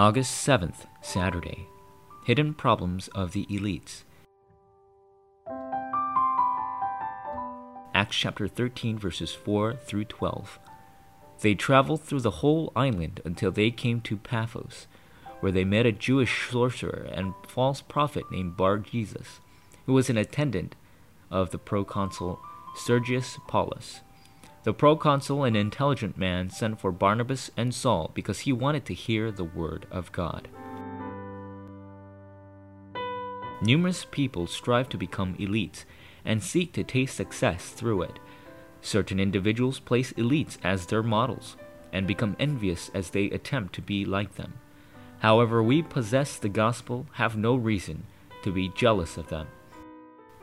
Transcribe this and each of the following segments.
August 7th, Saturday. Hidden Problems of the Elites. Acts chapter 13, verses 4 through 12. They traveled through the whole island until they came to Paphos, where they met a Jewish sorcerer and false prophet named Bar Jesus, who was an attendant of the proconsul Sergius Paulus. The proconsul, an intelligent man, sent for Barnabas and Saul because he wanted to hear the word of God. Numerous people strive to become elites and seek to taste success through it. Certain individuals place elites as their models and become envious as they attempt to be like them. However, we possess the gospel have no reason to be jealous of them.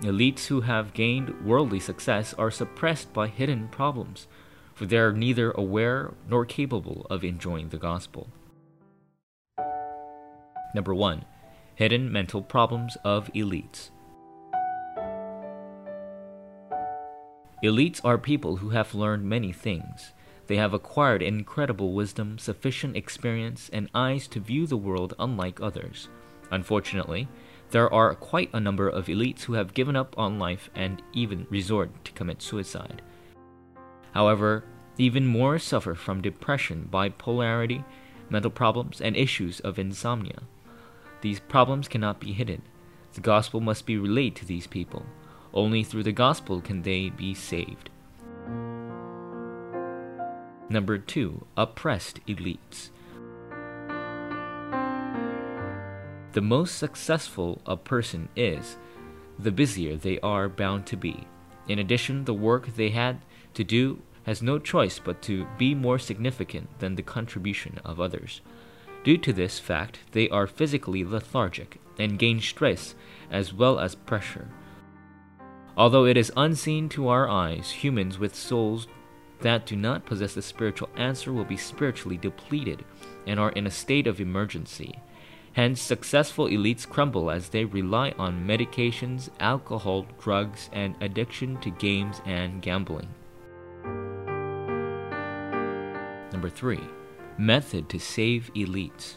Elites who have gained worldly success are suppressed by hidden problems, for they are neither aware nor capable of enjoying the gospel. Number 1. Hidden mental problems of elites. Elites are people who have learned many things. They have acquired incredible wisdom, sufficient experience, and eyes to view the world unlike others. Unfortunately, there are quite a number of elites who have given up on life and even resort to commit suicide. However, even more suffer from depression, bipolarity, mental problems, and issues of insomnia. These problems cannot be hidden. The gospel must be relayed to these people. Only through the gospel can they be saved. Number 2. Oppressed elites. The most successful a person is, the busier they are bound to be. In addition, the work they had to do has no choice but to be more significant than the contribution of others. Due to this fact, they are physically lethargic and gain stress as well as pressure. Although it is unseen to our eyes, humans with souls that do not possess the spiritual answer will be spiritually depleted and are in a state of emergency. Hence, successful elites crumble as they rely on medications, alcohol, drugs, and addiction to games and gambling. Number 3. Method to save elites.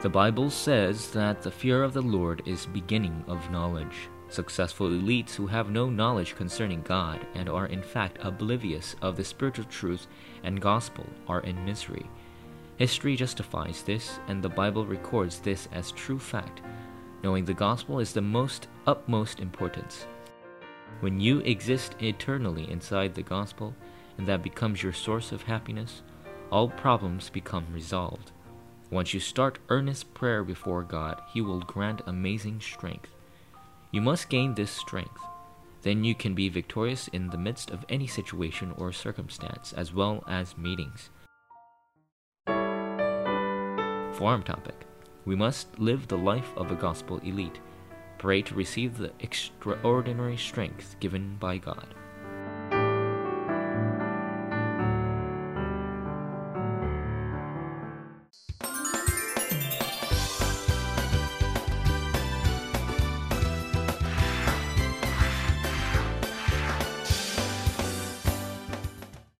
The Bible says that the fear of the Lord is beginning of knowledge. Successful elites who have no knowledge concerning God and are in fact oblivious of the spiritual truth and gospel are in misery History justifies this, and the Bible records this as true fact. Knowing the gospel is the most utmost importance. When you exist eternally inside the gospel, and that becomes your source of happiness, all problems become resolved. Once you start earnest prayer before God, He will grant amazing strength. You must gain this strength. Then you can be victorious in the midst of any situation or circumstance, as well as meetings forum topic. We must live the life of a gospel elite. Pray to receive the extraordinary strength given by God.